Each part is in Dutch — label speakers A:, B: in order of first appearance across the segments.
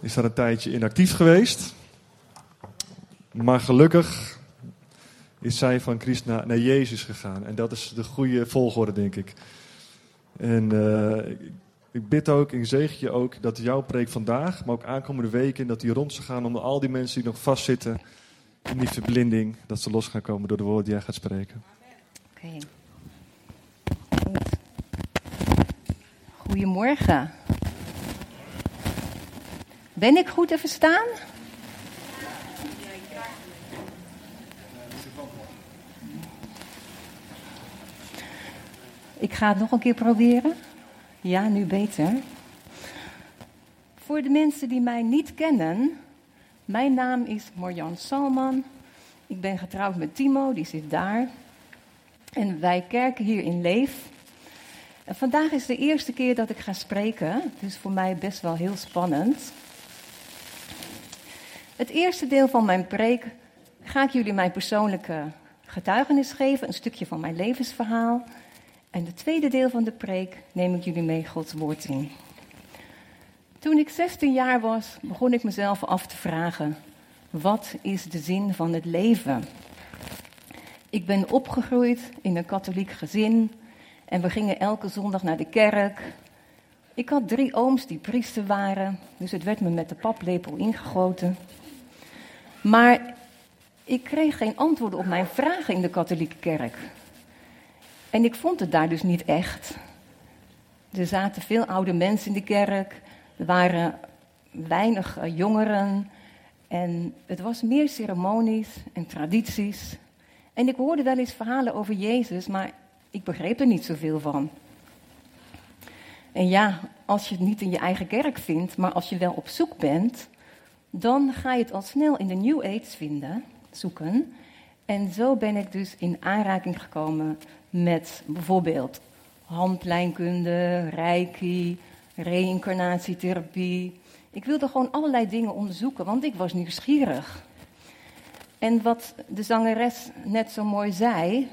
A: is daar een tijdje inactief geweest. Maar gelukkig is zij van Krishna naar Jezus gegaan. En dat is de goede volgorde, denk ik. En uh, ik bid ook, ik zeg je ook, dat jouw preek vandaag, maar ook aankomende weken, dat die rond zal gaan onder al die mensen die nog vastzitten in die verblinding, dat ze los gaan komen door de woorden die jij gaat spreken.
B: Goedemorgen. Ben ik goed te verstaan? Ik ga het nog een keer proberen. Ja, nu beter. Voor de mensen die mij niet kennen, mijn naam is Marjan Salman. Ik ben getrouwd met Timo, die zit daar. En wij kerken hier in Leef. Vandaag is de eerste keer dat ik ga spreken, dus voor mij best wel heel spannend. Het eerste deel van mijn preek ga ik jullie mijn persoonlijke getuigenis geven, een stukje van mijn levensverhaal. En het tweede deel van de preek neem ik jullie mee Gods woord in. Toen ik 16 jaar was, begon ik mezelf af te vragen: wat is de zin van het leven? Ik ben opgegroeid in een katholiek gezin en we gingen elke zondag naar de kerk. Ik had drie ooms die priester waren, dus het werd me met de paplepel ingegoten. Maar ik kreeg geen antwoorden op mijn vragen in de katholieke kerk. En ik vond het daar dus niet echt. Er zaten veel oude mensen in de kerk, er waren weinig eh, jongeren. En het was meer ceremonies en tradities. En ik hoorde wel eens verhalen over Jezus, maar ik begreep er niet zoveel van. En ja, als je het niet in je eigen kerk vindt, maar als je wel op zoek bent, dan ga je het al snel in de New Age vinden, zoeken. En zo ben ik dus in aanraking gekomen met bijvoorbeeld handlijnkunde, reiki, reïncarnatietherapie. Ik wilde gewoon allerlei dingen onderzoeken, want ik was nieuwsgierig. En wat de zangeres net zo mooi zei,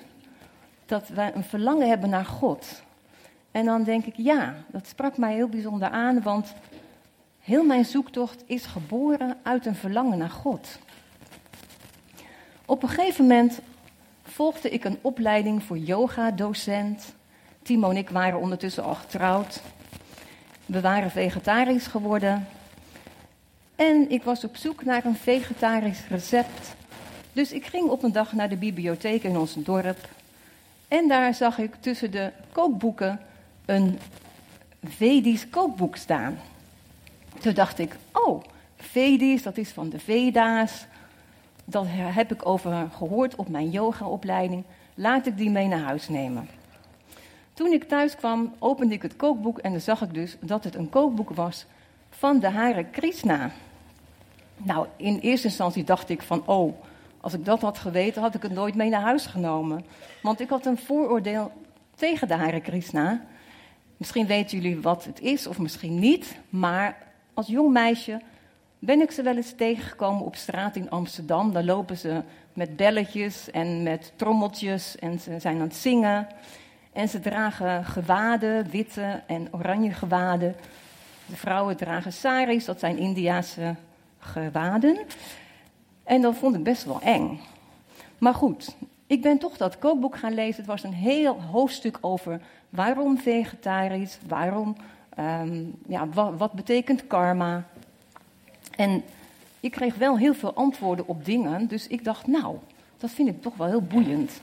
B: dat wij een verlangen hebben naar God. En dan denk ik, ja, dat sprak mij heel bijzonder aan, want heel mijn zoektocht is geboren uit een verlangen naar God. Op een gegeven moment volgde ik een opleiding voor yoga-docent. Timo en ik waren ondertussen al getrouwd. We waren vegetarisch geworden. En ik was op zoek naar een vegetarisch recept. Dus ik ging op een dag naar de bibliotheek in ons dorp. En daar zag ik tussen de kookboeken een Vedisch kookboek staan. Toen dacht ik, oh, Vedisch, dat is van de Veda's. Dat heb ik over gehoord op mijn yogaopleiding. Laat ik die mee naar huis nemen. Toen ik thuis kwam, opende ik het kookboek en dan zag ik dus dat het een kookboek was van de Hare Krishna. Nou, in eerste instantie dacht ik van, oh, als ik dat had geweten, had ik het nooit mee naar huis genomen. Want ik had een vooroordeel tegen de Hare Krishna. Misschien weten jullie wat het is, of misschien niet. Maar als jong meisje ben ik ze wel eens tegengekomen op straat in Amsterdam. Dan lopen ze met belletjes en met trommeltjes en ze zijn aan het zingen. En ze dragen gewaden, witte en oranje gewaden. De vrouwen dragen saris, dat zijn Indiaanse gewaden. En dat vond ik best wel eng. Maar goed, ik ben toch dat kookboek gaan lezen. Het was een heel hoofdstuk over waarom vegetarisch, waarom, ehm, ja, wat, wat betekent karma. En ik kreeg wel heel veel antwoorden op dingen, dus ik dacht, nou, dat vind ik toch wel heel boeiend.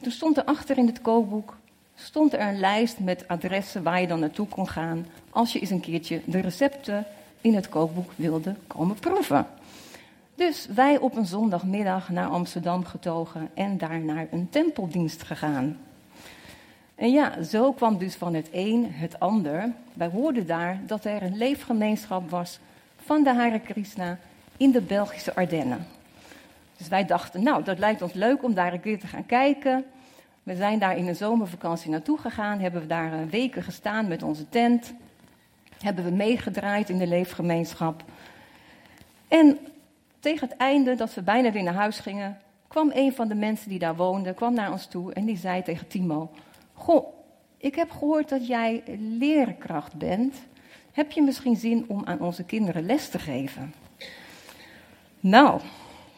B: Toen stond er achter in het kookboek stond er een lijst met adressen waar je dan naartoe kon gaan als je eens een keertje de recepten in het kookboek wilde komen proeven. Dus wij op een zondagmiddag naar Amsterdam getogen en daar naar een tempeldienst gegaan. En ja, zo kwam dus van het een het ander. Wij hoorden daar dat er een leefgemeenschap was van de Hare Krishna in de Belgische Ardennen. Dus wij dachten, nou, dat lijkt ons leuk om daar een keer te gaan kijken. We zijn daar in een zomervakantie naartoe gegaan, hebben we daar eh, weken gestaan met onze tent. Hebben we meegedraaid in de leefgemeenschap. En tegen het einde, dat we bijna weer naar huis gingen, kwam een van de mensen die daar woonde, kwam naar ons toe en die zei tegen Timo: Goh, ik heb gehoord dat jij leerkracht bent. Heb je misschien zin om aan onze kinderen les te geven? Nou,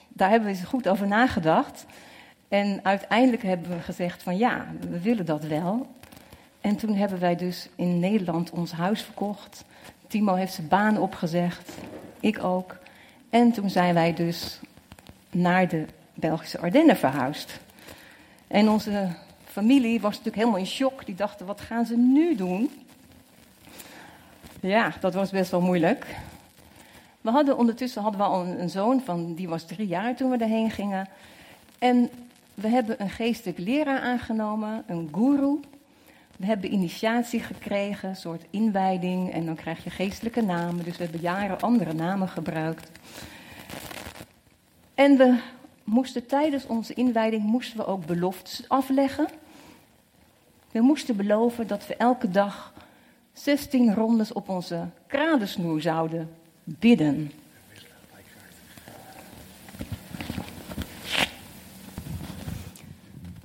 B: daar hebben we goed over nagedacht. En uiteindelijk hebben we gezegd van ja, we willen dat wel. En toen hebben wij dus in Nederland ons huis verkocht. Timo heeft zijn baan opgezegd, ik ook. En toen zijn wij dus naar de Belgische Ardennen verhuisd. En onze familie was natuurlijk helemaal in shock. Die dachten, wat gaan ze nu doen? Ja, dat was best wel moeilijk. We hadden ondertussen hadden we al een, zoon van, die was drie jaar toen we erheen gingen. En we hebben een geestelijk leraar aangenomen, een guru. We hebben initiatie gekregen, een soort inwijding. En dan krijg je geestelijke namen. Dus we hebben jaren andere namen gebruikt. En we moesten tijdens onze inwijding moesten we ook beloftes afleggen. We moesten beloven dat we elke dag 16 rondes op onze kradensnoer zouden bidden.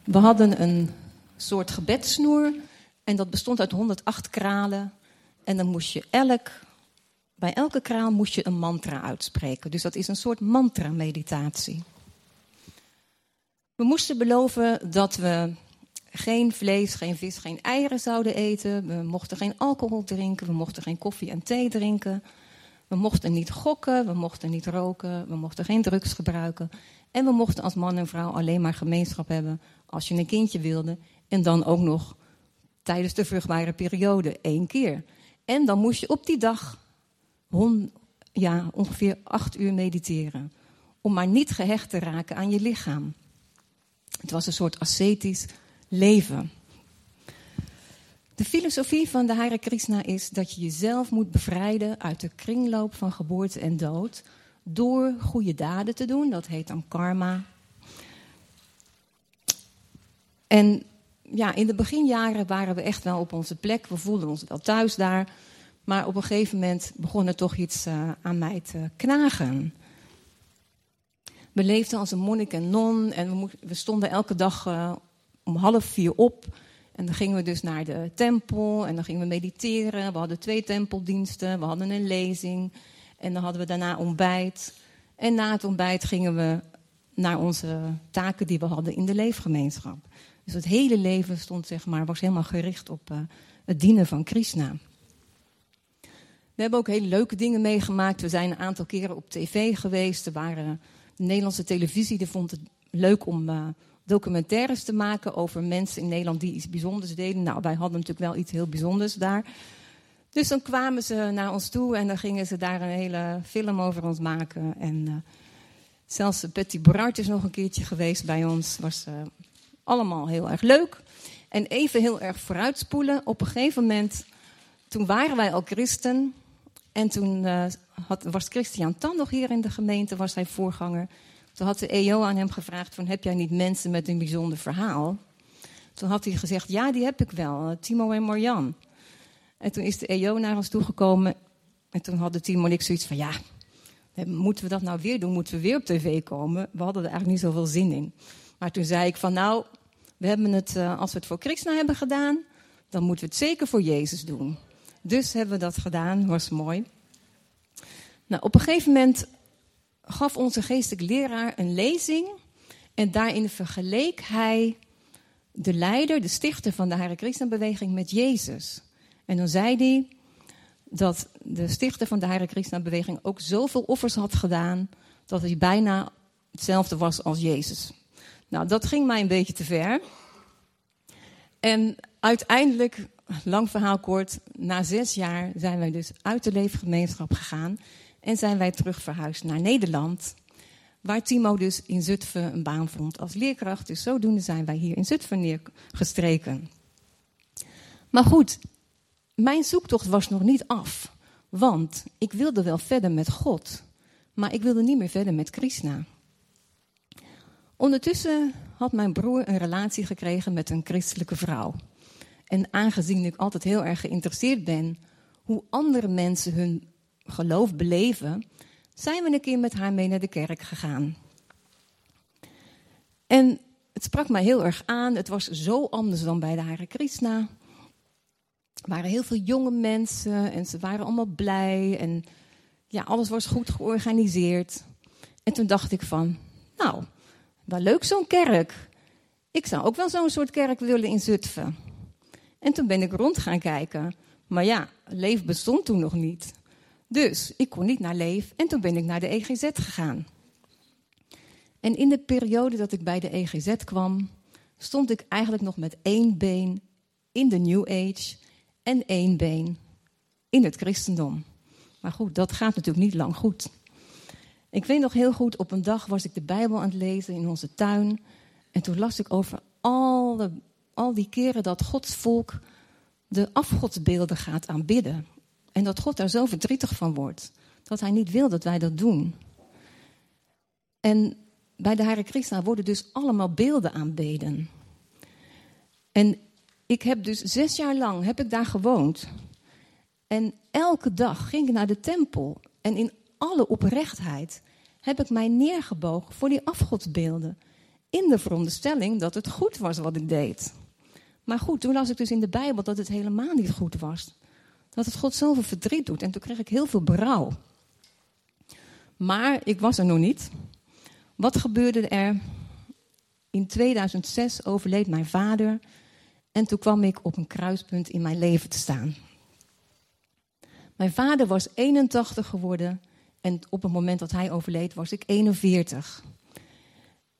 B: We hadden een soort gebedsnoer en dat bestond uit 108 kralen. En dan moest je elk, bij elke kraal moest je een mantra uitspreken. Dus dat is een soort mantra-meditatie. We moesten beloven dat we geen vlees, geen vis, geen eieren zouden eten. We mochten geen alcohol drinken. We mochten geen koffie en thee drinken. We mochten niet gokken. We mochten niet roken. We mochten geen drugs gebruiken. En we mochten als man en vrouw alleen maar gemeenschap hebben als je een kindje wilde. En dan ook nog tijdens de vruchtbare periode één keer. En dan moest je op die dag ja, ongeveer acht uur mediteren. Om maar niet gehecht te raken aan je lichaam. Het was een soort ascetisch leven. De filosofie van de Hare Krishna is dat je jezelf moet bevrijden uit de kringloop van geboorte en dood door goede daden te doen. Dat heet dan karma. En ja, in de beginjaren waren we echt wel op onze plek. We voelden ons wel thuis daar. Maar op een gegeven moment begon er toch iets uh, aan mij te knagen. We leefden als een monnik en non en we, we stonden elke dag uh, om half vier op. En dan gingen we dus naar de tempel en dan gingen we mediteren. We hadden twee tempeldiensten, we hadden een lezing en dan hadden we daarna ontbijt. En na het ontbijt gingen we naar onze taken die we hadden in de leefgemeenschap. Dus het hele leven stond, zeg maar, was helemaal gericht op uh, het dienen van Krishna. We hebben ook hele leuke dingen meegemaakt. We zijn een aantal keren op tv geweest. Er waren de Nederlandse televisie die vond het leuk om uh, documentaires te maken over mensen in Nederland die iets bijzonders deden. Nou, wij hadden natuurlijk wel iets heel bijzonders daar. Dus dan kwamen ze naar ons toe en dan gingen ze daar een hele film over ons maken. En uh, zelfs Betty Borart is nog een keertje geweest bij ons. Was uh, allemaal heel erg leuk. En even heel erg vooruitspoelen. Op een gegeven moment, toen waren wij al christen. En toen had, was Christian Tan nog hier in de gemeente, was hij voorganger. Toen had de EO aan hem gevraagd van, heb jij niet mensen met een bijzonder verhaal? Toen had hij gezegd, ja, die heb ik wel, Timo en Marjan. En toen is de EO naar ons toegekomen. En toen hadden Timo en ik zoiets van, ja, moeten we dat nou weer doen? Moeten we weer op tv komen? We hadden er eigenlijk niet zoveel zin in. Maar toen zei ik van, nou, we hebben het, uh, als we het voor Krishna hebben gedaan, dan moeten we het zeker voor Jezus doen. Dus hebben we dat gedaan, was mooi. Nou, op een gegeven moment gaf onze geestelijk leraar een lezing. En daarin vergeleek hij de leider, de stichter van de Hare Krishna-beweging met Jezus. En dan zei hij dat de stichter van de Hare Krishna-beweging ook zoveel offers had gedaan... dat hij bijna hetzelfde was als Jezus. Nou, dat ging mij een beetje te ver. En uiteindelijk, lang verhaal kort, na zes jaar zijn wij dus uit de leefgemeenschap gegaan en zijn wij terug verhuisd naar Nederland. Waar Timo dus in Zutphen een baan vond als leerkracht. Dus zodoende zijn wij hier in Zutphen neergestreken. Maar goed, mijn zoektocht was nog niet af. Want ik wilde wel verder met God. Maar ik wilde niet meer verder met Krishna. Ondertussen had mijn broer een relatie gekregen met een christelijke vrouw. En aangezien ik altijd heel erg geïnteresseerd ben hoe andere mensen hun geloof beleven, zijn we een keer met haar mee naar de kerk gegaan. En het sprak mij heel erg aan. Het was zo anders dan bij de Hare Krishna. Er waren heel veel jonge mensen en ze waren allemaal blij. En ja, alles was goed georganiseerd. En toen dacht ik van, nou, wel leuk zo'n kerk. Ik zou ook wel zo'n soort kerk willen in Zutphen. En toen ben ik rond gaan kijken. Maar ja, Leef bestond toen nog niet. Dus ik kon niet naar Leef en toen ben ik naar de EGZ gegaan. En in de periode dat ik bij de EGZ kwam, stond ik eigenlijk nog met één been in de New Age en één been in het christendom. Maar goed, dat gaat natuurlijk niet lang goed. Ik weet nog heel goed, op een dag was ik de Bijbel aan het lezen in onze tuin. En toen las ik over alle, al die keren dat Gods volk de afgodsbeelden gaat aanbidden. En dat God daar zo verdrietig van wordt. Dat hij niet wil dat wij dat doen. En bij de Hare Krishna worden dus allemaal beelden aanbeden. En ik heb dus zes jaar lang heb ik daar gewoond. En elke dag ging ik naar de tempel. En in alle oprechtheid heb ik mij neergebogen voor die afgodsbeelden. In de veronderstelling dat het goed was wat ik deed. Maar goed, toen las ik dus in de Bijbel dat het helemaal niet goed was. Dat het God zoveel verdriet doet. En toen kreeg ik heel veel berouw. Maar ik was er nog niet. Wat gebeurde er? In 2006 overleed mijn vader. En toen kwam ik op een kruispunt in mijn leven te staan. Mijn vader was 81 geworden. En op het moment dat hij overleed was ik 41.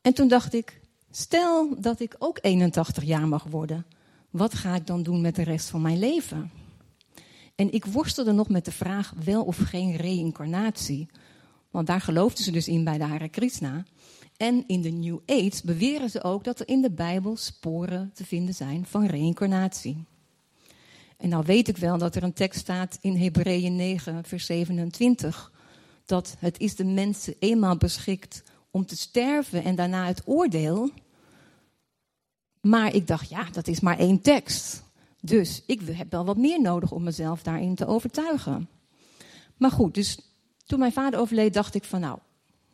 B: En toen dacht ik, stel dat ik ook 81 jaar mag worden. Wat ga ik dan doen met de rest van mijn leven? En ik worstelde nog met de vraag wel of geen reïncarnatie. Want daar geloofden ze dus in bij de Hare Krishna. En in de New Age beweren ze ook dat er in de Bijbel sporen te vinden zijn van reïncarnatie. En nou weet ik wel dat er een tekst staat in Hebreeën 9, vers 27. Dat het is de mensen eenmaal beschikt om te sterven en daarna het oordeel. Maar ik dacht, ja, dat is maar één tekst. Dus ik heb wel wat meer nodig om mezelf daarin te overtuigen. Maar goed, dus toen mijn vader overleed, dacht ik van nou,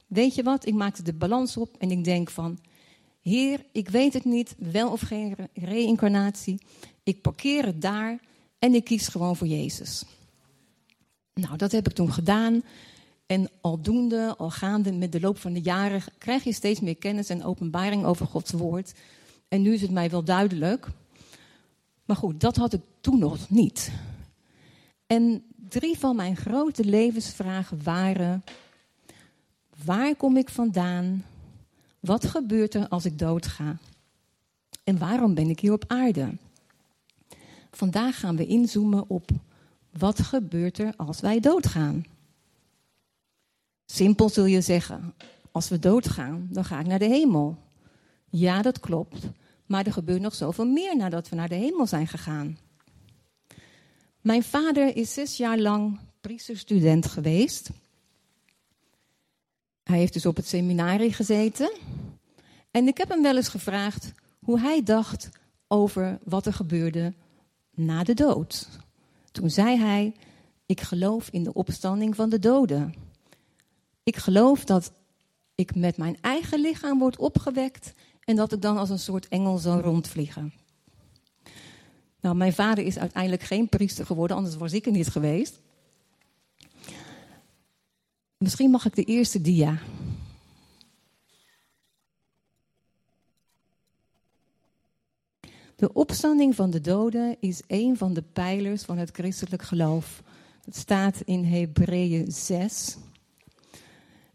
B: weet je wat, ik maakte de balans op en ik denk van, Heer, ik weet het niet, wel of geen reïncarnatie. Ik parkeer het daar en ik kies gewoon voor Jezus. Nou, dat heb ik toen gedaan. En aldoende, al gaande met de loop van de jaren, krijg je steeds meer kennis en openbaring over Gods woord. En nu is het mij wel duidelijk. Maar goed, dat had ik toen nog niet. En drie van mijn grote levensvragen waren: waar kom ik vandaan? Wat gebeurt er als ik doodga? En waarom ben ik hier op aarde? Vandaag gaan we inzoomen op wat gebeurt er als wij doodgaan? Simpel zul je zeggen, als we doodgaan, dan ga ik naar de hemel. Ja, dat klopt. Maar er gebeurt nog zoveel meer nadat we naar de hemel zijn gegaan. Mijn vader is zes jaar lang priesterstudent geweest. Hij heeft dus op het seminarie gezeten. En ik heb hem wel eens gevraagd hoe hij dacht over wat er gebeurde na de dood. Toen zei hij: Ik geloof in de opstanding van de doden. Ik geloof dat ik met mijn eigen lichaam word opgewekt en dat ik dan als een soort engel zou rondvliegen. Nou, mijn vader is uiteindelijk geen priester geworden, anders was ik er niet geweest. Misschien mag ik de eerste dia. De opstanding van de doden is een van de pijlers van het christelijk geloof. Dat staat in Hebreeën 6.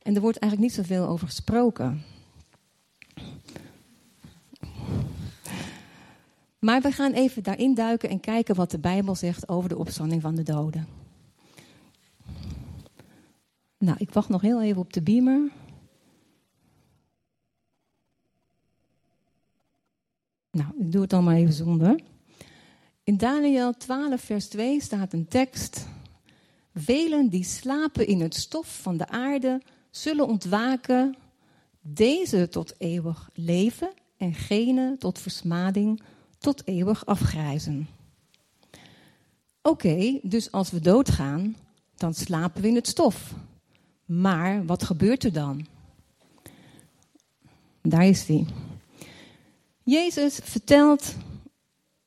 B: En er wordt eigenlijk niet zoveel over gesproken. Maar we gaan even daarin duiken en kijken wat de Bijbel zegt over de opstanding van de doden. Nou, ik wacht nog heel even op de beamer. Nou, ik doe het dan maar even zonder. In Daniel 12, vers 2 staat een tekst. Velen die slapen in het stof van de aarde zullen ontwaken, deze tot eeuwig leven en gene tot versmading, tot eeuwig afgrijzen. Oké, dus als we doodgaan, dan slapen we in het stof. Maar wat gebeurt er dan? Daar is hij. Jezus vertelt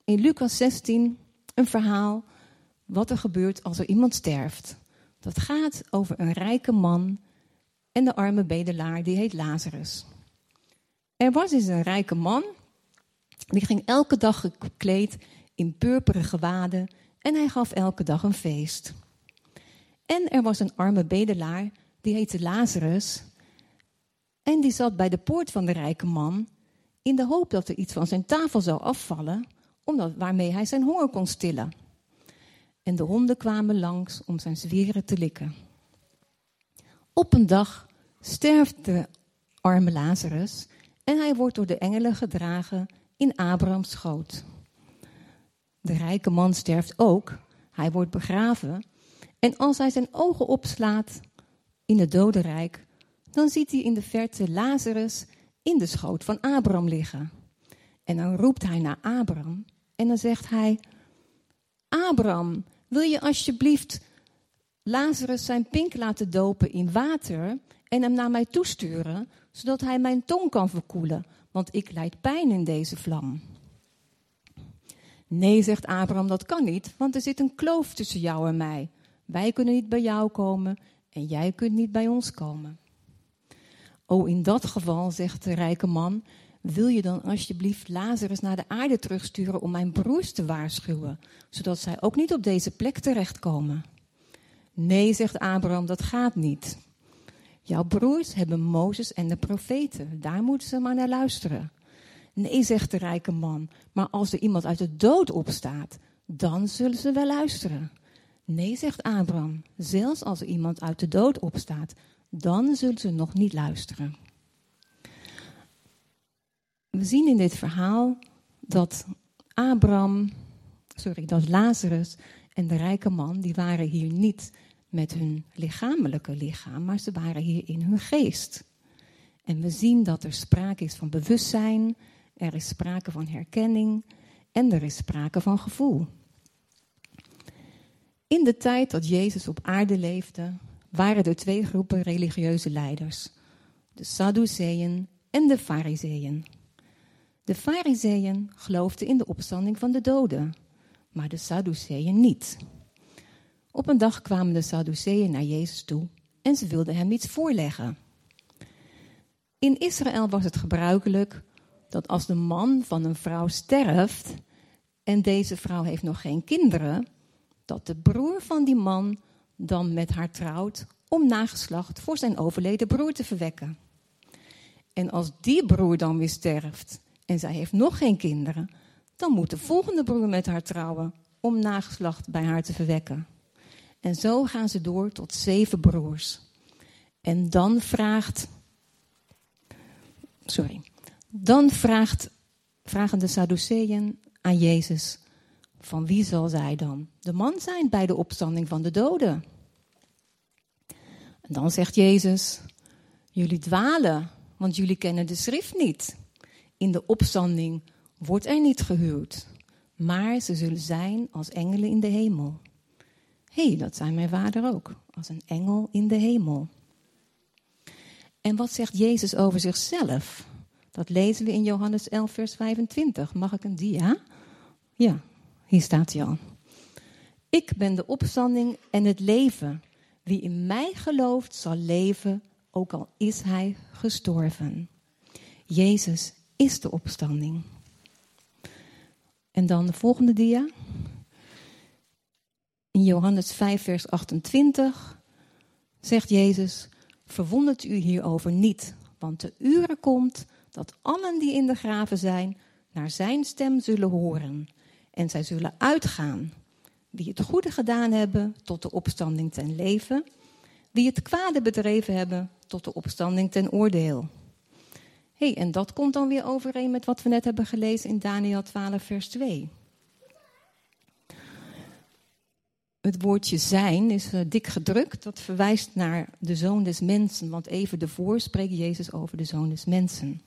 B: in Lucas 16 een verhaal wat er gebeurt als er iemand sterft. Dat gaat over een rijke man en de arme bedelaar, die heet Lazarus. Er was eens een rijke man, die ging elke dag gekleed in purperen gewaden en hij gaf elke dag een feest. En er was een arme bedelaar, die heette Lazarus, en die zat bij de poort van de rijke man in de hoop dat er iets van zijn tafel zou afvallen, omdat, waarmee hij zijn honger kon stillen. En de honden kwamen langs om zijn zwieren te likken. Op een dag sterft de arme Lazarus en hij wordt door de engelen gedragen in Abrahams schoot. De rijke man sterft ook, hij wordt begraven en als hij zijn ogen opslaat in het dodenrijk, dan ziet hij in de verte Lazarus in de schoot van Abraham liggen. En dan roept hij naar Abraham en dan zegt hij: Abraham, wil je alsjeblieft Lazarus zijn pink laten dopen in water en hem naar mij toesturen, zodat hij mijn tong kan verkoelen, want ik lijd pijn in deze vlam. Nee, zegt Abraham, dat kan niet, want er zit een kloof tussen jou en mij. Wij kunnen niet bij jou komen en jij kunt niet bij ons komen. Oh, in dat geval, zegt de rijke man, wil je dan alsjeblieft Lazarus naar de aarde terugsturen om mijn broers te waarschuwen, zodat zij ook niet op deze plek terechtkomen? Nee, zegt Abraham, dat gaat niet. Jouw broers hebben Mozes en de profeten, daar moeten ze maar naar luisteren. Nee, zegt de rijke man, maar als er iemand uit de dood opstaat, dan zullen ze wel luisteren. Nee, zegt Abraham, zelfs als er iemand uit de dood opstaat, dan zullen ze nog niet luisteren. We zien in dit verhaal dat Abraham, sorry, dat Lazarus en de rijke man, die waren hier niet met hun lichamelijke lichaam, maar ze waren hier in hun geest. En we zien dat er sprake is van bewustzijn, er is sprake van herkenning en er is sprake van gevoel. In de tijd dat Jezus op aarde leefde, waren er twee groepen religieuze leiders: de Sadduceeën en de Fariseeën. De Fariseeën geloofden in de opstanding van de doden, maar de Sadduceeën niet. Op een dag kwamen de Sadduceeën naar Jezus toe en ze wilden hem iets voorleggen. In Israël was het gebruikelijk dat als de man van een vrouw sterft en deze vrouw heeft nog geen kinderen, dat de broer van die man dan met haar trouwt om nageslacht voor zijn overleden broer te verwekken. En als die broer dan weer sterft en zij heeft nog geen kinderen, dan moet de volgende broer met haar trouwen om nageslacht bij haar te verwekken. En zo gaan ze door tot zeven broers. En dan vraagt. Sorry. Dan vraagt, vragen de Sadduceeën aan Jezus: Van wie zal zij dan de man zijn bij de opstanding van de doden? En dan zegt Jezus: Jullie dwalen, want jullie kennen de schrift niet. In de opstanding wordt er niet gehuwd, maar ze zullen zijn als engelen in de hemel. Hey, dat zijn mijn vader ook, als een engel in de hemel. En wat zegt Jezus over zichzelf? Dat lezen we in Johannes 11, vers 25. Mag ik een dia? Ja, hier staat hij al. Ik ben de opstanding en het leven. Wie in mij gelooft zal leven, ook al is hij gestorven. Jezus is de opstanding. En dan de volgende dia. In Johannes 5, vers 28 zegt Jezus: Verwondert u hierover niet, want de uren komt dat allen die in de graven zijn, naar zijn stem zullen horen. En zij zullen uitgaan. Wie het goede gedaan hebben, tot de opstanding ten leven. Wie het kwade bedreven hebben, tot de opstanding ten oordeel. hey, en dat komt dan weer overeen met wat we net hebben gelezen in Daniel 12, vers 2. Het woordje zijn is uh, dik gedrukt. Dat verwijst naar de zoon des mensen. Want even ervoor spreekt Jezus over de zoon des mensen.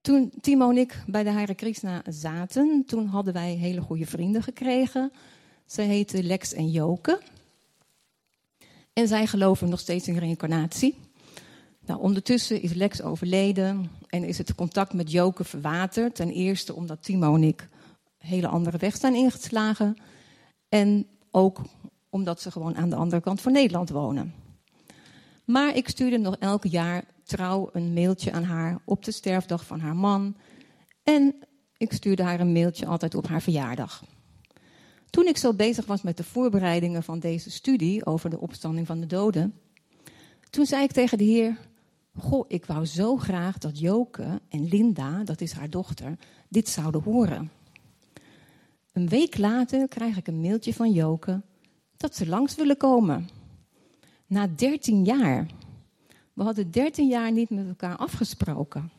B: Toen Timo en ik bij de Hare Krishna zaten, toen hadden wij hele goede vrienden gekregen. Ze heten Lex en Joke. En zij geloven nog steeds in reïncarnatie. Nou, ondertussen is Lex overleden en is het contact met Joke verwaterd. Ten eerste omdat Timo en ik hele andere weg zijn ingeslagen. En ook omdat ze gewoon aan de andere kant van Nederland wonen. Maar ik stuurde nog elk jaar trouw een mailtje aan haar op de sterfdag van haar man. En ik stuurde haar een mailtje altijd op haar verjaardag. Toen ik zo bezig was met de voorbereidingen van deze studie over de opstanding van de doden, toen zei ik tegen de Heer: Goh, ik wou zo graag dat Joke en Linda, dat is haar dochter, dit zouden horen. Een week later krijg ik een mailtje van Joke dat ze langs willen komen. Na 13 jaar. We hadden 13 jaar niet met elkaar afgesproken.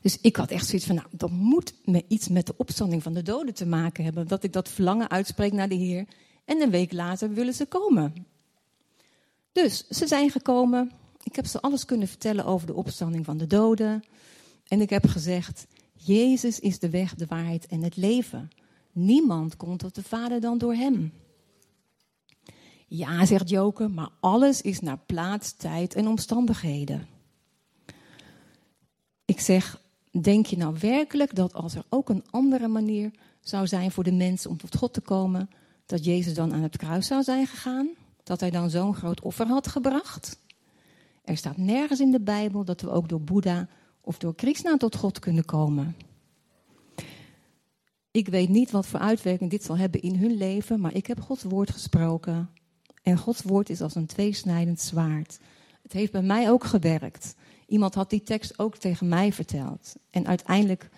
B: Dus ik had echt zoiets van, nou, dat moet me iets met de opstanding van de doden te maken hebben. Dat ik dat verlangen uitspreek naar de Heer. En een week later willen ze komen. Dus ze zijn gekomen. Ik heb ze alles kunnen vertellen over de opstanding van de doden. En ik heb gezegd, Jezus is de weg, de waarheid en het leven. Niemand komt tot de Vader dan door Hem. Ja, zegt Joke, maar alles is naar plaats, tijd en omstandigheden. Ik zeg, denk je nou werkelijk dat als er ook een andere manier zou zijn voor de mensen om tot God te komen, dat Jezus dan aan het kruis zou zijn gegaan? Dat hij dan zo'n groot offer had gebracht? Er staat nergens in de Bijbel dat we ook door Boeddha of door Krishna tot God kunnen komen. Ik weet niet wat voor uitwerking dit zal hebben in hun leven, maar ik heb Gods woord gesproken. En Gods woord is als een tweesnijdend zwaard. Het heeft bij mij ook gewerkt. Iemand had die tekst ook tegen mij verteld. En uiteindelijk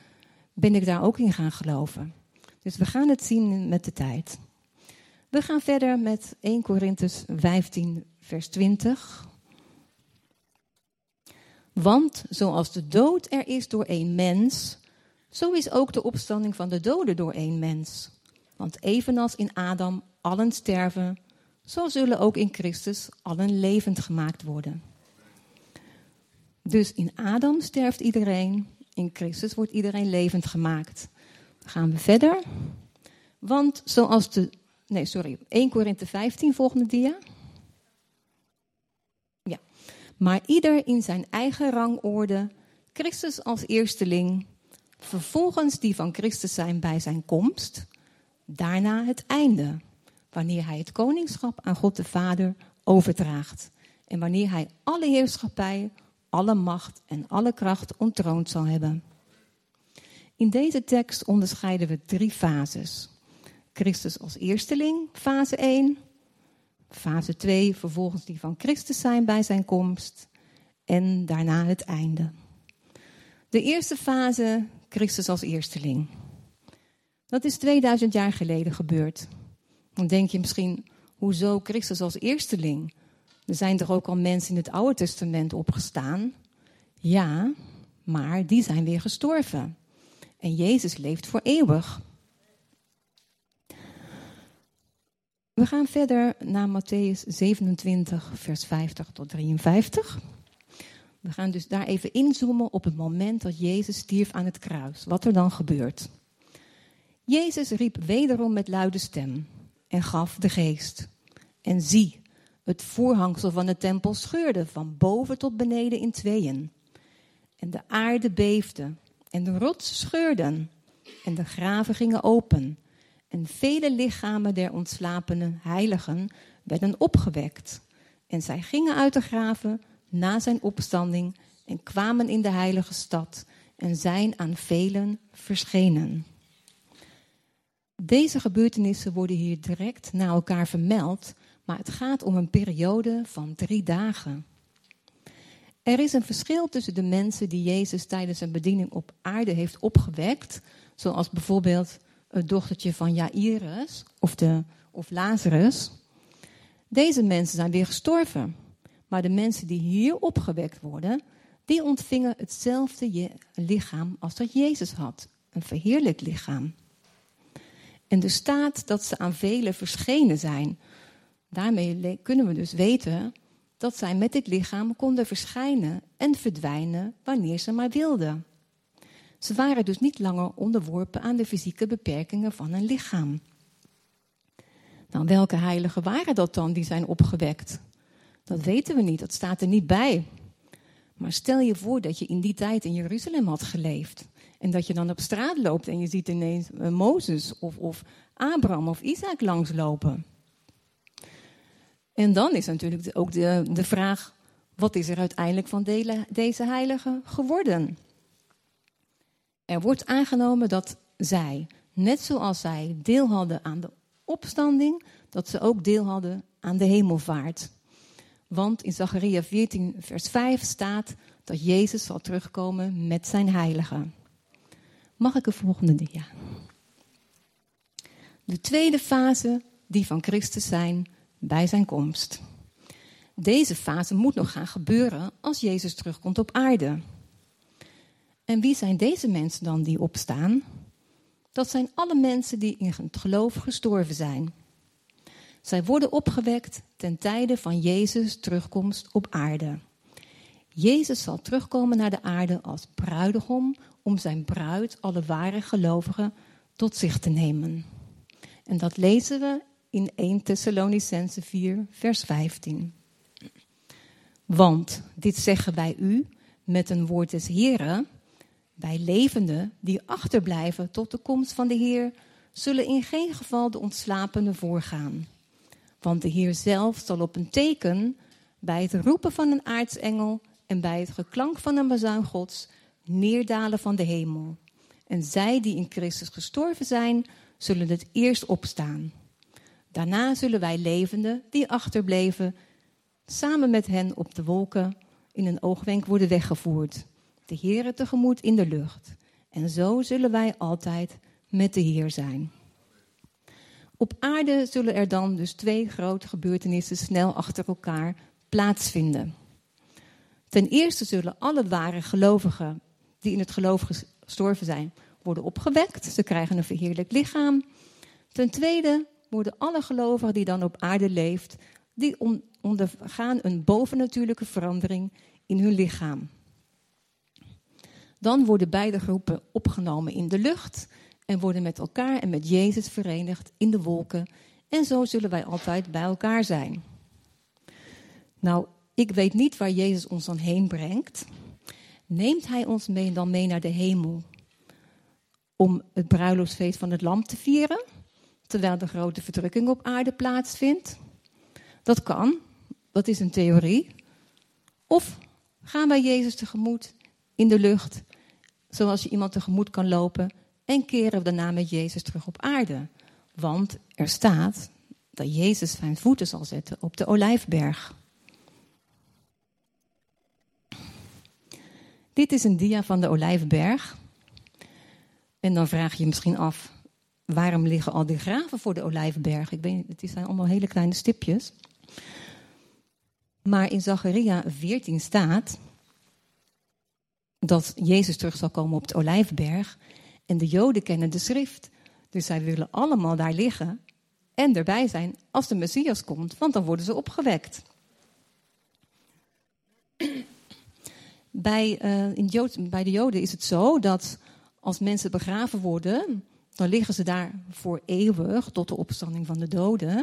B: ben ik daar ook in gaan geloven. Dus we gaan het zien met de tijd. We gaan verder met 1 Korinthus 15, vers 20. Want zoals de dood er is door één mens, zo is ook de opstanding van de doden door één mens. Want evenals in Adam allen sterven, zo zullen ook in Christus allen levend gemaakt worden. Dus in Adam sterft iedereen, in Christus wordt iedereen levend gemaakt. Gaan we verder. Want zoals de. Nee, sorry. 1 Korinthe 15, volgende dia. Maar ieder in zijn eigen rangorde. Christus als eersteling. Vervolgens die van Christus zijn bij zijn komst. Daarna het einde. Wanneer hij het koningschap aan God de Vader overdraagt. En wanneer hij alle heerschappij alle macht en alle kracht ontroond zal hebben. In deze tekst onderscheiden we drie fases. Christus als eersteling, fase 1. Fase 2, vervolgens die van Christus zijn bij zijn komst. En daarna het einde. De eerste fase, Christus als eersteling. Dat is 2000 jaar geleden gebeurd. Dan denk je misschien, hoezo Christus als eersteling? Er zijn toch ook al mensen in het Oude Testament opgestaan? Ja, maar die zijn weer gestorven. En Jezus leeft voor eeuwig. We gaan verder naar Matthäus 27, vers 50 tot 53. We gaan dus daar even inzoomen op het moment dat Jezus stierf aan het kruis. Wat er dan gebeurt. Jezus riep wederom met luide stem en gaf de geest. En zie, het voorhangsel van de tempel scheurde van boven tot beneden in tweeën. En de aarde beefde en de rots scheurden en de graven gingen open. En vele lichamen der ontslapene heiligen werden opgewekt. En zij gingen uit de graven na zijn opstanding en kwamen in de heilige stad en zijn aan velen verschenen. Deze gebeurtenissen worden hier direct na elkaar vermeld, maar het gaat om een periode van drie dagen. Er is een verschil tussen de mensen die Jezus tijdens zijn bediening op aarde heeft opgewekt, zoals bijvoorbeeld het dochtertje van Jairus of, de, of Lazarus. Deze mensen zijn weer gestorven, maar de mensen die hier opgewekt worden, die ontvingen hetzelfde lichaam als dat Jezus had, een verheerlijk lichaam. En er staat dat ze aan velen verschenen zijn, Daarmee kunnen we dus weten dat zij met dit lichaam konden verschijnen en verdwijnen wanneer ze maar wilden. Ze waren dus niet langer onderworpen aan de fysieke beperkingen van een lichaam. Nou, welke heiligen waren dat dan die zijn opgewekt? Dat weten we niet, dat staat er niet bij. Maar stel je voor dat je in die tijd in Jeruzalem had geleefd En dat je dan op straat loopt en je ziet ineens uh, Mozes of, of Abraham of Isaac langslopen. En dan is natuurlijk ook de, de vraag: wat is er uiteindelijk van deze heiligen geworden? Er wordt aangenomen dat zij, net zoals zij deel hadden aan de opstanding, dat ze ook deel hadden aan de hemelvaart. Want in Zacharia 14, vers 5 staat dat Jezus zal terugkomen met zijn heiligen. Mag ik de volgende dia? De tweede fase, die van Christus zijn bij zijn komst. Deze fase moet nog gaan gebeuren als Jezus terugkomt op aarde. En wie zijn deze mensen dan die opstaan? Dat zijn alle mensen die in het geloof gestorven zijn. Zij worden opgewekt ten tijde van Jezus' terugkomst op aarde. Jezus zal terugkomen naar de aarde als bruidegom om zijn bruid, alle ware gelovigen, tot zich te nemen. En dat lezen we in 1 Thessalonicense 4, vers 15. Want dit zeggen wij u met een woord des Heren. Wij levenden die achterblijven tot de komst van de Heer, zullen in geen geval de ontslapenden voorgaan. Want de Heer zelf zal op een teken bij het roepen van een aartsengel en bij het geklank van een bazuin Gods neerdalen van de hemel. En zij die in Christus gestorven zijn, zullen het eerst opstaan. Daarna zullen wij levenden die achterbleven, samen met hen op de wolken in een oogwenk worden weggevoerd. De Heere tegemoet in de lucht. En zo zullen wij altijd met de Heer zijn. Op aarde zullen er dan dus twee grote gebeurtenissen snel achter elkaar plaatsvinden. Ten eerste zullen alle ware gelovigen die in het geloof gestorven zijn, worden opgewekt. Ze krijgen een verheerlijk lichaam. Ten tweede worden alle gelovigen die dan op aarde leeft, die ondergaan een bovennatuurlijke verandering in hun lichaam. Dan worden beide groepen opgenomen in de lucht en worden met elkaar en met Jezus verenigd in de wolken. En zo zullen wij altijd bij elkaar zijn. Nou, ik weet niet waar Jezus ons dan heen brengt. Neemt Hij ons mee, dan mee naar de hemel om het bruiloftsfeest van het lam te vieren, terwijl de grote verdrukking op aarde plaatsvindt? Dat kan, dat is een theorie. Of gaan wij Jezus tegemoet in de lucht, zoals je iemand tegemoet kan lopen, en keren we daarna met Jezus terug op aarde? Want er staat dat Jezus zijn voeten zal zetten op de olijfberg. Dit is een dia van de Olijfberg. En dan vraag je je misschien af, waarom liggen al die graven voor de Olijfberg? Ik weet, het zijn allemaal hele kleine stipjes. Maar in Zacharia 14 staat dat Jezus terug zal komen op de Olijfberg. En de Joden kennen de schrift. Dus zij willen allemaal daar liggen en erbij zijn als de Messias komt, want dan worden ze opgewekt. Bij, uh, in Jood, bij de Joden is het zo dat als mensen begraven worden, dan liggen ze daar voor eeuwig tot de opstanding van de doden.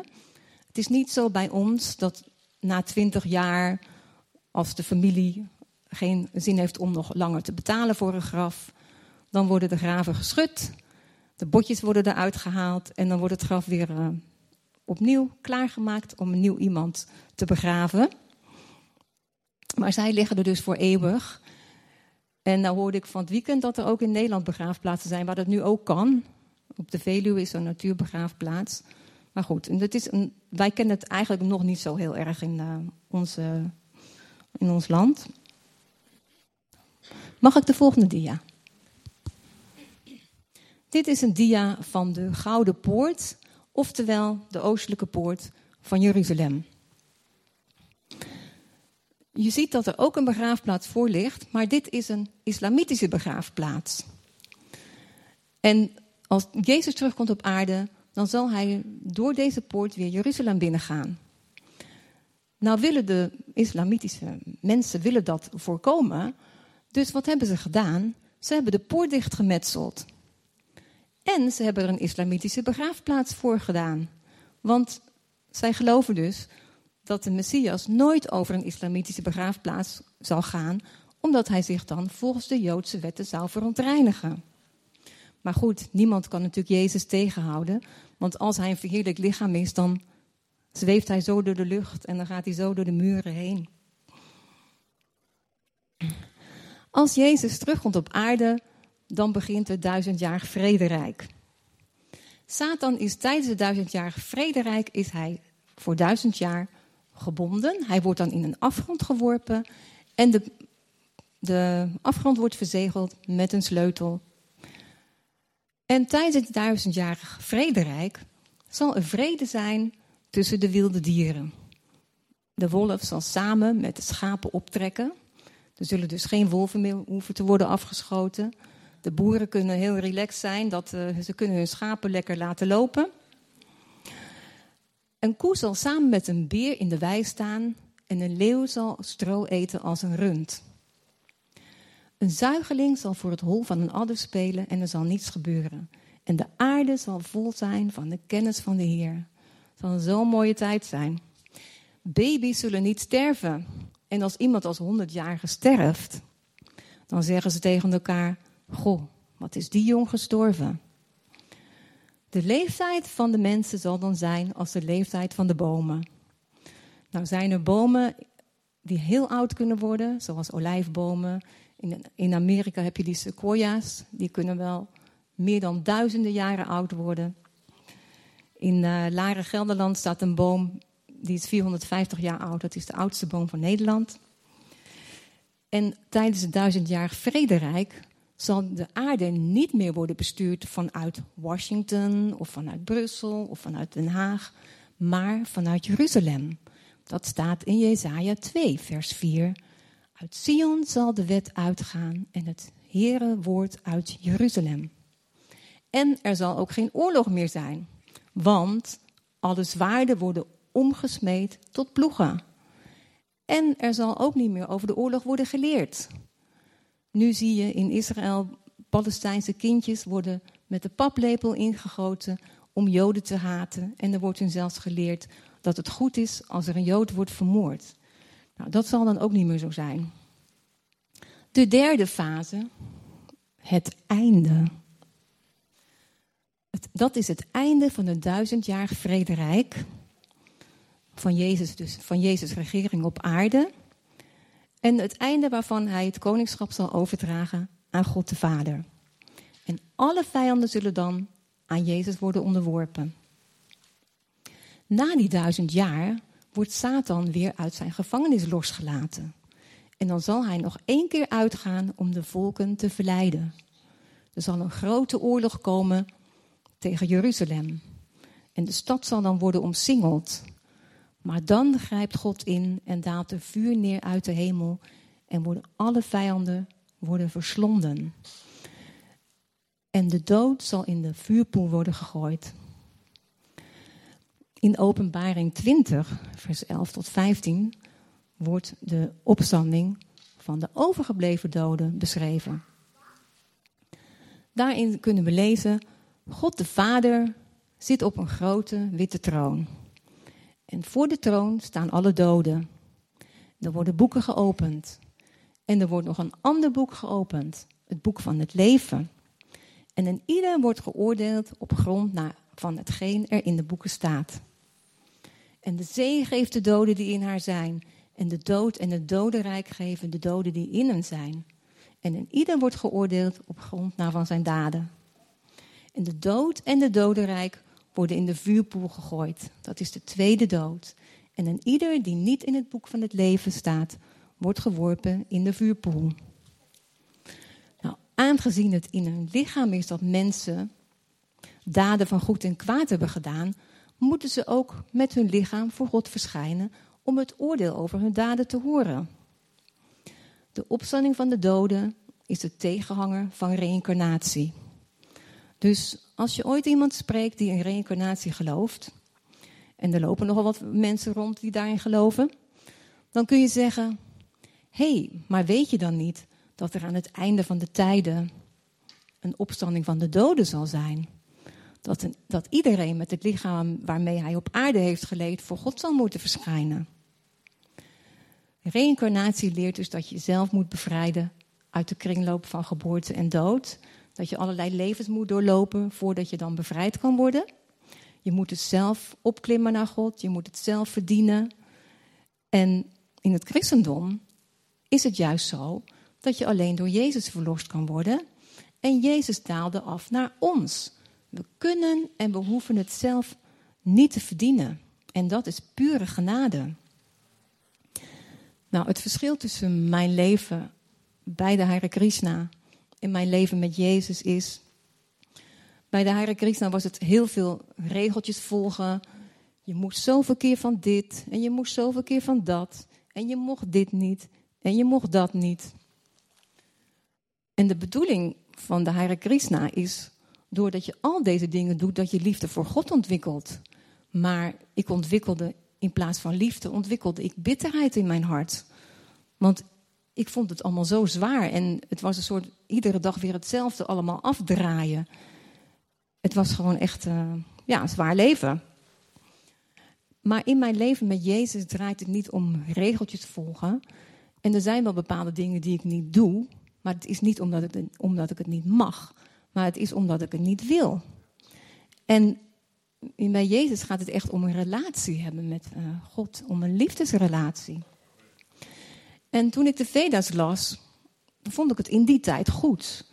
B: Het is niet zo bij ons dat na twintig jaar, als de familie geen zin heeft om nog langer te betalen voor een graf, dan worden de graven geschud, de botjes worden eruit gehaald en dan wordt het graf weer uh, opnieuw klaargemaakt om een nieuw iemand te begraven. Maar zij liggen er dus voor eeuwig. En nou hoorde ik van het weekend dat er ook in Nederland begraafplaatsen zijn waar dat nu ook kan. Op de Veluwe is een natuurbegraafplaats. Maar goed, het is een, wij kennen het eigenlijk nog niet zo heel erg in, uh, onze, in ons land. Mag ik de volgende dia? Dit is een dia van de Gouden Poort, oftewel de oostelijke poort van Jeruzalem. Je ziet dat er ook een begraafplaats voor ligt, maar dit is een islamitische begraafplaats. En als Jezus terugkomt op aarde, dan zal hij door deze poort weer Jeruzalem binnengaan. Nou willen de islamitische mensen willen dat voorkomen. Dus wat hebben ze gedaan? Ze hebben de poort dichtgemetseld. En ze hebben er een islamitische begraafplaats voor gedaan. Want zij geloven dus dat de Messias nooit over een islamitische begraafplaats zal gaan, omdat hij zich dan volgens de Joodse wetten zou verontreinigen. Maar goed, niemand kan natuurlijk Jezus tegenhouden. Want als hij een verheerlijk lichaam is, dan zweeft hij zo door de lucht en dan gaat hij zo door de muren heen. Als Jezus terugkomt op aarde, dan begint het duizendjarig vrederijk. Satan is tijdens het duizendjarig vrederijk is hij voor duizend jaar gebonden. Hij wordt dan in een afgrond geworpen en de, de afgrond wordt verzegeld met een sleutel. En tijdens het duizendjarig vrederijk zal er vrede zijn tussen de wilde dieren. De wolf zal samen met de schapen optrekken. Er zullen dus geen wolven meer hoeven te worden afgeschoten. De boeren kunnen heel relaxed zijn, dat, uh, ze kunnen hun schapen lekker laten lopen. Een koe zal samen met een beer in de wei staan en een leeuw zal stro eten als een rund. Een zuigeling zal voor het hol van een adder spelen en er zal niets gebeuren. En de aarde zal vol zijn van de kennis van de Heer. Het zal zo'n mooie tijd zijn. Baby's zullen niet sterven. En als iemand als 100-jarige sterft, dan zeggen ze tegen elkaar: Goh, wat is die jong gestorven? De leeftijd van de mensen zal dan zijn als de leeftijd van de bomen. Nou zijn er bomen die heel oud kunnen worden, zoals olijfbomen. In, in Amerika heb je die sequoia's, die kunnen wel meer dan duizenden jaren oud worden. In uh, Laren Gelderland staat een boom die is 450 jaar oud. Dat is de oudste boom van Nederland. En tijdens het duizendjarig vrederijk zal de aarde niet meer worden bestuurd vanuit Washington of vanuit Brussel of vanuit Den Haag, maar vanuit Jeruzalem. Dat staat in Jesaja 2, vers 4. Uit Sion zal de wet uitgaan en het Heere woord uit Jeruzalem. En er zal ook geen oorlog meer zijn, want alle zwaarden worden omgesmeed tot ploegen. En er zal ook niet meer over de oorlog worden geleerd. Nu zie je in Israël Palestijnse kindjes worden met de paplepel ingegoten om Joden te haten. En er wordt hun zelfs geleerd dat het goed is als er een Jood wordt vermoord. Nou, dat zal dan ook niet meer zo zijn. De derde fase, het einde. Dat is het einde van het duizendjarig vrederijk. Van Jezus, dus van Jezus' regering op aarde. En het einde waarvan hij het koningschap zal overdragen aan God de Vader. En alle vijanden zullen dan aan Jezus worden onderworpen. Na die duizend jaar wordt Satan weer uit zijn gevangenis losgelaten. En dan zal hij nog één keer uitgaan om de volken te verleiden. Er zal een grote oorlog komen tegen Jeruzalem. En de stad zal dan worden omsingeld. Maar dan grijpt God in en daalt er vuur neer uit de hemel en worden alle vijanden worden verslonden. En de dood zal in de vuurpoel worden gegooid. In Openbaring 20, vers 11 tot 15, wordt de opstanding van de overgebleven doden beschreven. Daarin kunnen we lezen: God de Vader zit op een grote witte troon. En voor de troon staan alle doden. Er worden boeken geopend. En er wordt nog een ander boek geopend, het boek van het leven. En in ieder wordt geoordeeld op grond van hetgeen er in de boeken staat. En de zee geeft de doden die in haar zijn. En de dood en het dodenrijk geven de doden die in hem zijn. En in ieder wordt geoordeeld op grond van zijn daden. En de dood en de dodenrijk worden in de vuurpoel gegooid. Dat is de tweede dood. En een ieder die niet in het boek van het leven staat, wordt geworpen in de vuurpoel. Nou, aangezien het in een lichaam is dat mensen daden van goed en kwaad hebben gedaan, moeten ze ook met hun lichaam voor God verschijnen om het oordeel over hun daden te horen. De opstanding van de doden is de tegenhanger van reïncarnatie. Dus als je ooit iemand spreekt die in reïncarnatie gelooft, en er lopen nogal wat mensen rond die daarin geloven, dan kun je zeggen: hé, hey, maar weet je dan niet dat er aan het einde van de tijden een opstanding van de doden zal zijn? Dat, een, dat iedereen met het lichaam waarmee hij op aarde heeft geleefd voor God zal moeten verschijnen. Reïncarnatie leert dus dat je jezelf moet bevrijden uit de kringloop van geboorte en dood Dat je allerlei levens moet doorlopen voordat je dan bevrijd kan worden. Je moet het zelf opklimmen naar God, je moet het zelf verdienen. En in het christendom is het juist zo dat je alleen door Jezus verlost kan worden. En Jezus daalde af naar ons. We kunnen en we hoeven het zelf niet te verdienen. En dat is pure genade. Nou, het verschil tussen mijn leven bij de Hare Krishna en mijn leven met Jezus is. Bij de Hare Krishna was het heel veel regeltjes volgen. Je moest zoveel keer van dit en je moest zoveel keer van dat. En je mocht dit niet en je mocht dat niet. En de bedoeling van de Hare Krishna is, doordat je al deze dingen doet, dat je liefde voor God ontwikkelt. Maar ik ontwikkelde, in plaats van liefde, ontwikkelde ik bitterheid in mijn hart. Want ik vond het allemaal zo zwaar en het was een soort iedere dag weer hetzelfde allemaal afdraaien. Het was gewoon echt uh, ja, een zwaar leven. Maar in mijn leven met Jezus draait het niet om regeltjes te volgen. En er zijn wel bepaalde dingen die ik niet doe. Maar het is niet omdat ik, omdat ik het niet mag. Maar het is omdat ik het niet wil. En bij Jezus gaat het echt om een relatie hebben met uh, God. Om een liefdesrelatie. En toen ik de Veda's las, vond ik het in die tijd goed.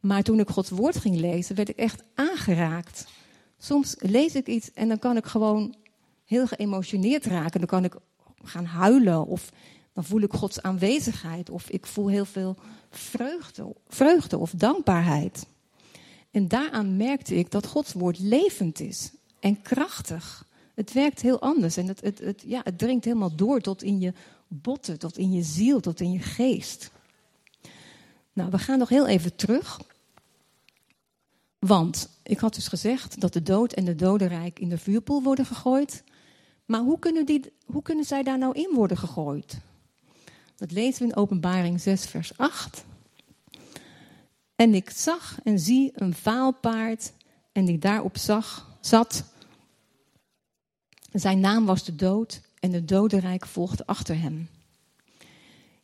B: Maar toen ik Gods woord ging lezen, werd ik echt aangeraakt. Soms lees ik iets en dan kan ik gewoon heel geëmotioneerd raken. Dan kan ik gaan huilen of dan voel ik Gods aanwezigheid of ik voel heel veel vreugde, vreugde of dankbaarheid. En daaraan merkte ik dat Gods woord levend is en krachtig. Het werkt heel anders en het, het, het, ja, het dringt helemaal door tot in je botten, tot in je ziel, tot in je geest. Nou, we gaan nog heel even terug. Want ik had dus gezegd dat de dood en de dodenrijk in de vuurpoel worden gegooid. Maar hoe kunnen, die, hoe kunnen zij daar nou in worden gegooid? Dat lezen we in Openbaring 6, vers 8. En ik zag en zie een vaal paard en die daarop zag, zat. Zijn naam was de dood en de dodenrijk volgde achter hem.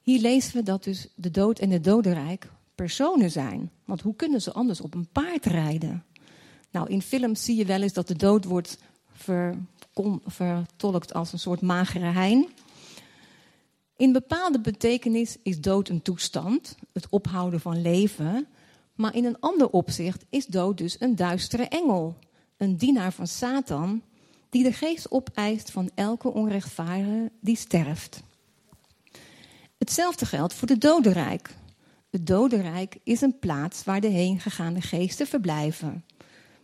B: Hier lezen we dat dus de dood en de dodenrijk personen zijn. Want hoe kunnen ze anders op een paard rijden? Nou, in films zie je wel eens dat de dood wordt vertolkt als een soort magere hein. In bepaalde betekenis is dood een toestand, het ophouden van leven. Maar in een ander opzicht is dood dus een duistere engel, een dienaar van Satan, die de geest opeist van elke onrechtvaardige die sterft. Hetzelfde geldt voor de dodenrijk. Het dodenrijk is een plaats waar de heengegaande geesten verblijven.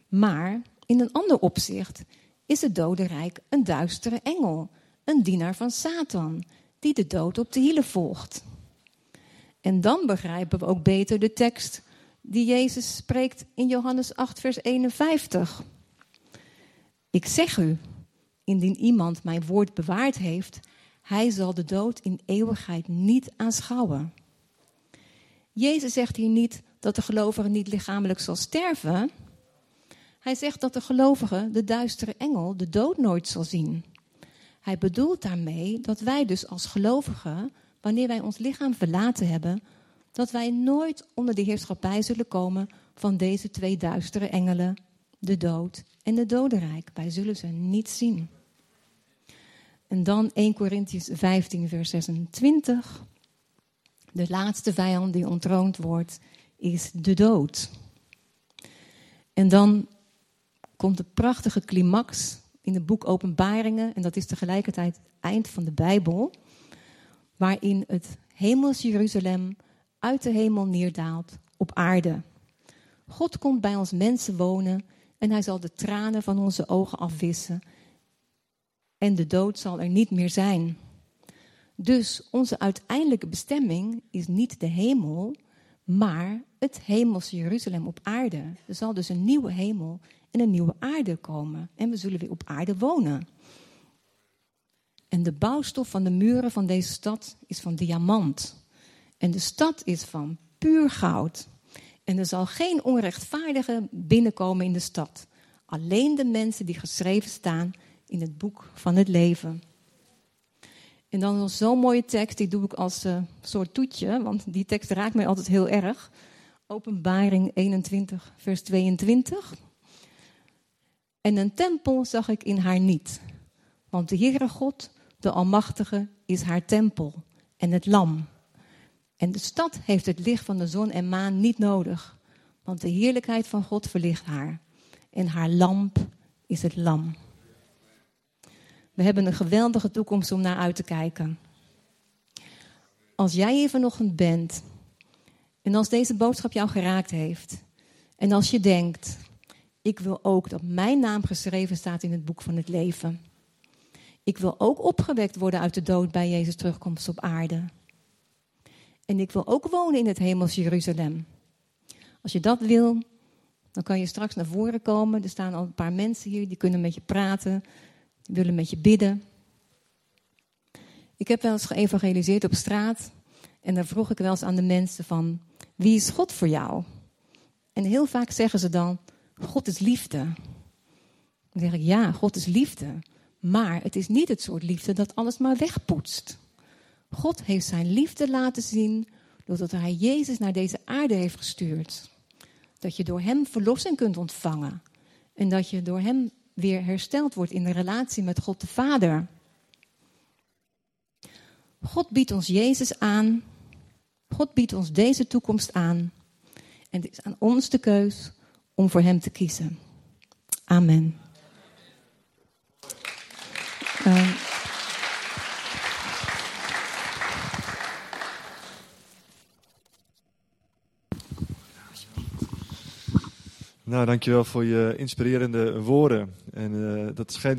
B: Maar in een ander opzicht is het dodenrijk een duistere engel, een dienaar van Satan, die de dood op de hielen volgt. En dan begrijpen we ook beter de tekst die Jezus spreekt in Johannes 8, vers 51. Ik zeg u, indien iemand mijn woord bewaard heeft, hij zal de dood in eeuwigheid niet aanschouwen. Jezus zegt hier niet dat de gelovige niet lichamelijk zal sterven. Hij zegt dat de gelovige, de duistere engel, de dood nooit zal zien. Hij bedoelt daarmee dat wij dus als gelovigen, wanneer wij ons lichaam verlaten hebben, dat wij nooit onder de heerschappij zullen komen van deze twee duistere engelen, de dood en de dodenrijk. Wij zullen ze niet zien. En dan 1 Corinthians 15, vers 26. De laatste vijand die ontroond wordt, is de dood. En dan komt de prachtige climax in het boek Openbaringen, en dat is tegelijkertijd het eind van de Bijbel, waarin het hemels Jeruzalem uit de hemel neerdaalt op aarde. God komt bij ons mensen wonen en hij zal de tranen van onze ogen afwissen en de dood zal er niet meer zijn. Dus onze uiteindelijke bestemming is niet de hemel, maar het hemelse Jeruzalem op aarde. Er zal dus een nieuwe hemel en een nieuwe aarde komen. En we zullen weer op aarde wonen. En de bouwstof van de muren van deze stad is van diamant. En de stad is van puur goud. En er zal geen onrechtvaardige binnenkomen in de stad. Alleen de mensen die geschreven staan in het boek van het leven. En dan zo'n mooie tekst, die doe ik als uh, soort toetje, want die tekst raakt mij altijd heel erg. Openbaring 21, vers 22. En een tempel zag ik in haar niet, want de Heere God, de Almachtige, is haar tempel en het lam. En de stad heeft het licht van de zon en maan niet nodig, want de heerlijkheid van God verlicht haar. En haar lamp is het lam. We hebben een geweldige toekomst om naar uit te kijken. Als jij hier vanochtend bent en als deze boodschap jou geraakt heeft en als je denkt, ik wil ook dat mijn naam geschreven staat in het boek van het leven. Ik wil ook opgewekt worden uit de dood bij Jezus terugkomst op aarde. En ik wil ook wonen in het hemels Jeruzalem. Als je dat wil, dan kan je straks naar voren komen. Er staan al een paar mensen hier die kunnen met je praten, die willen met je bidden. Ik heb wel eens geëvangeliseerd op straat en dan vroeg ik wel eens aan de mensen van, wie is God voor jou? En heel vaak zeggen ze dan, God is liefde. Dan zeg ik, ja, God is liefde. Maar het is niet het soort liefde dat alles maar wegpoetst. God heeft zijn liefde laten zien doordat hij Jezus naar deze aarde heeft gestuurd. Dat je door hem verlossing kunt ontvangen. En dat je door hem weer hersteld wordt in de relatie met God de Vader. God biedt ons Jezus aan. God biedt ons deze toekomst aan. En het is aan ons de keus om voor Hem te kiezen. Amen. Uh,
A: Nou, dankjewel voor je inspirerende woorden. En uh, dat schijnt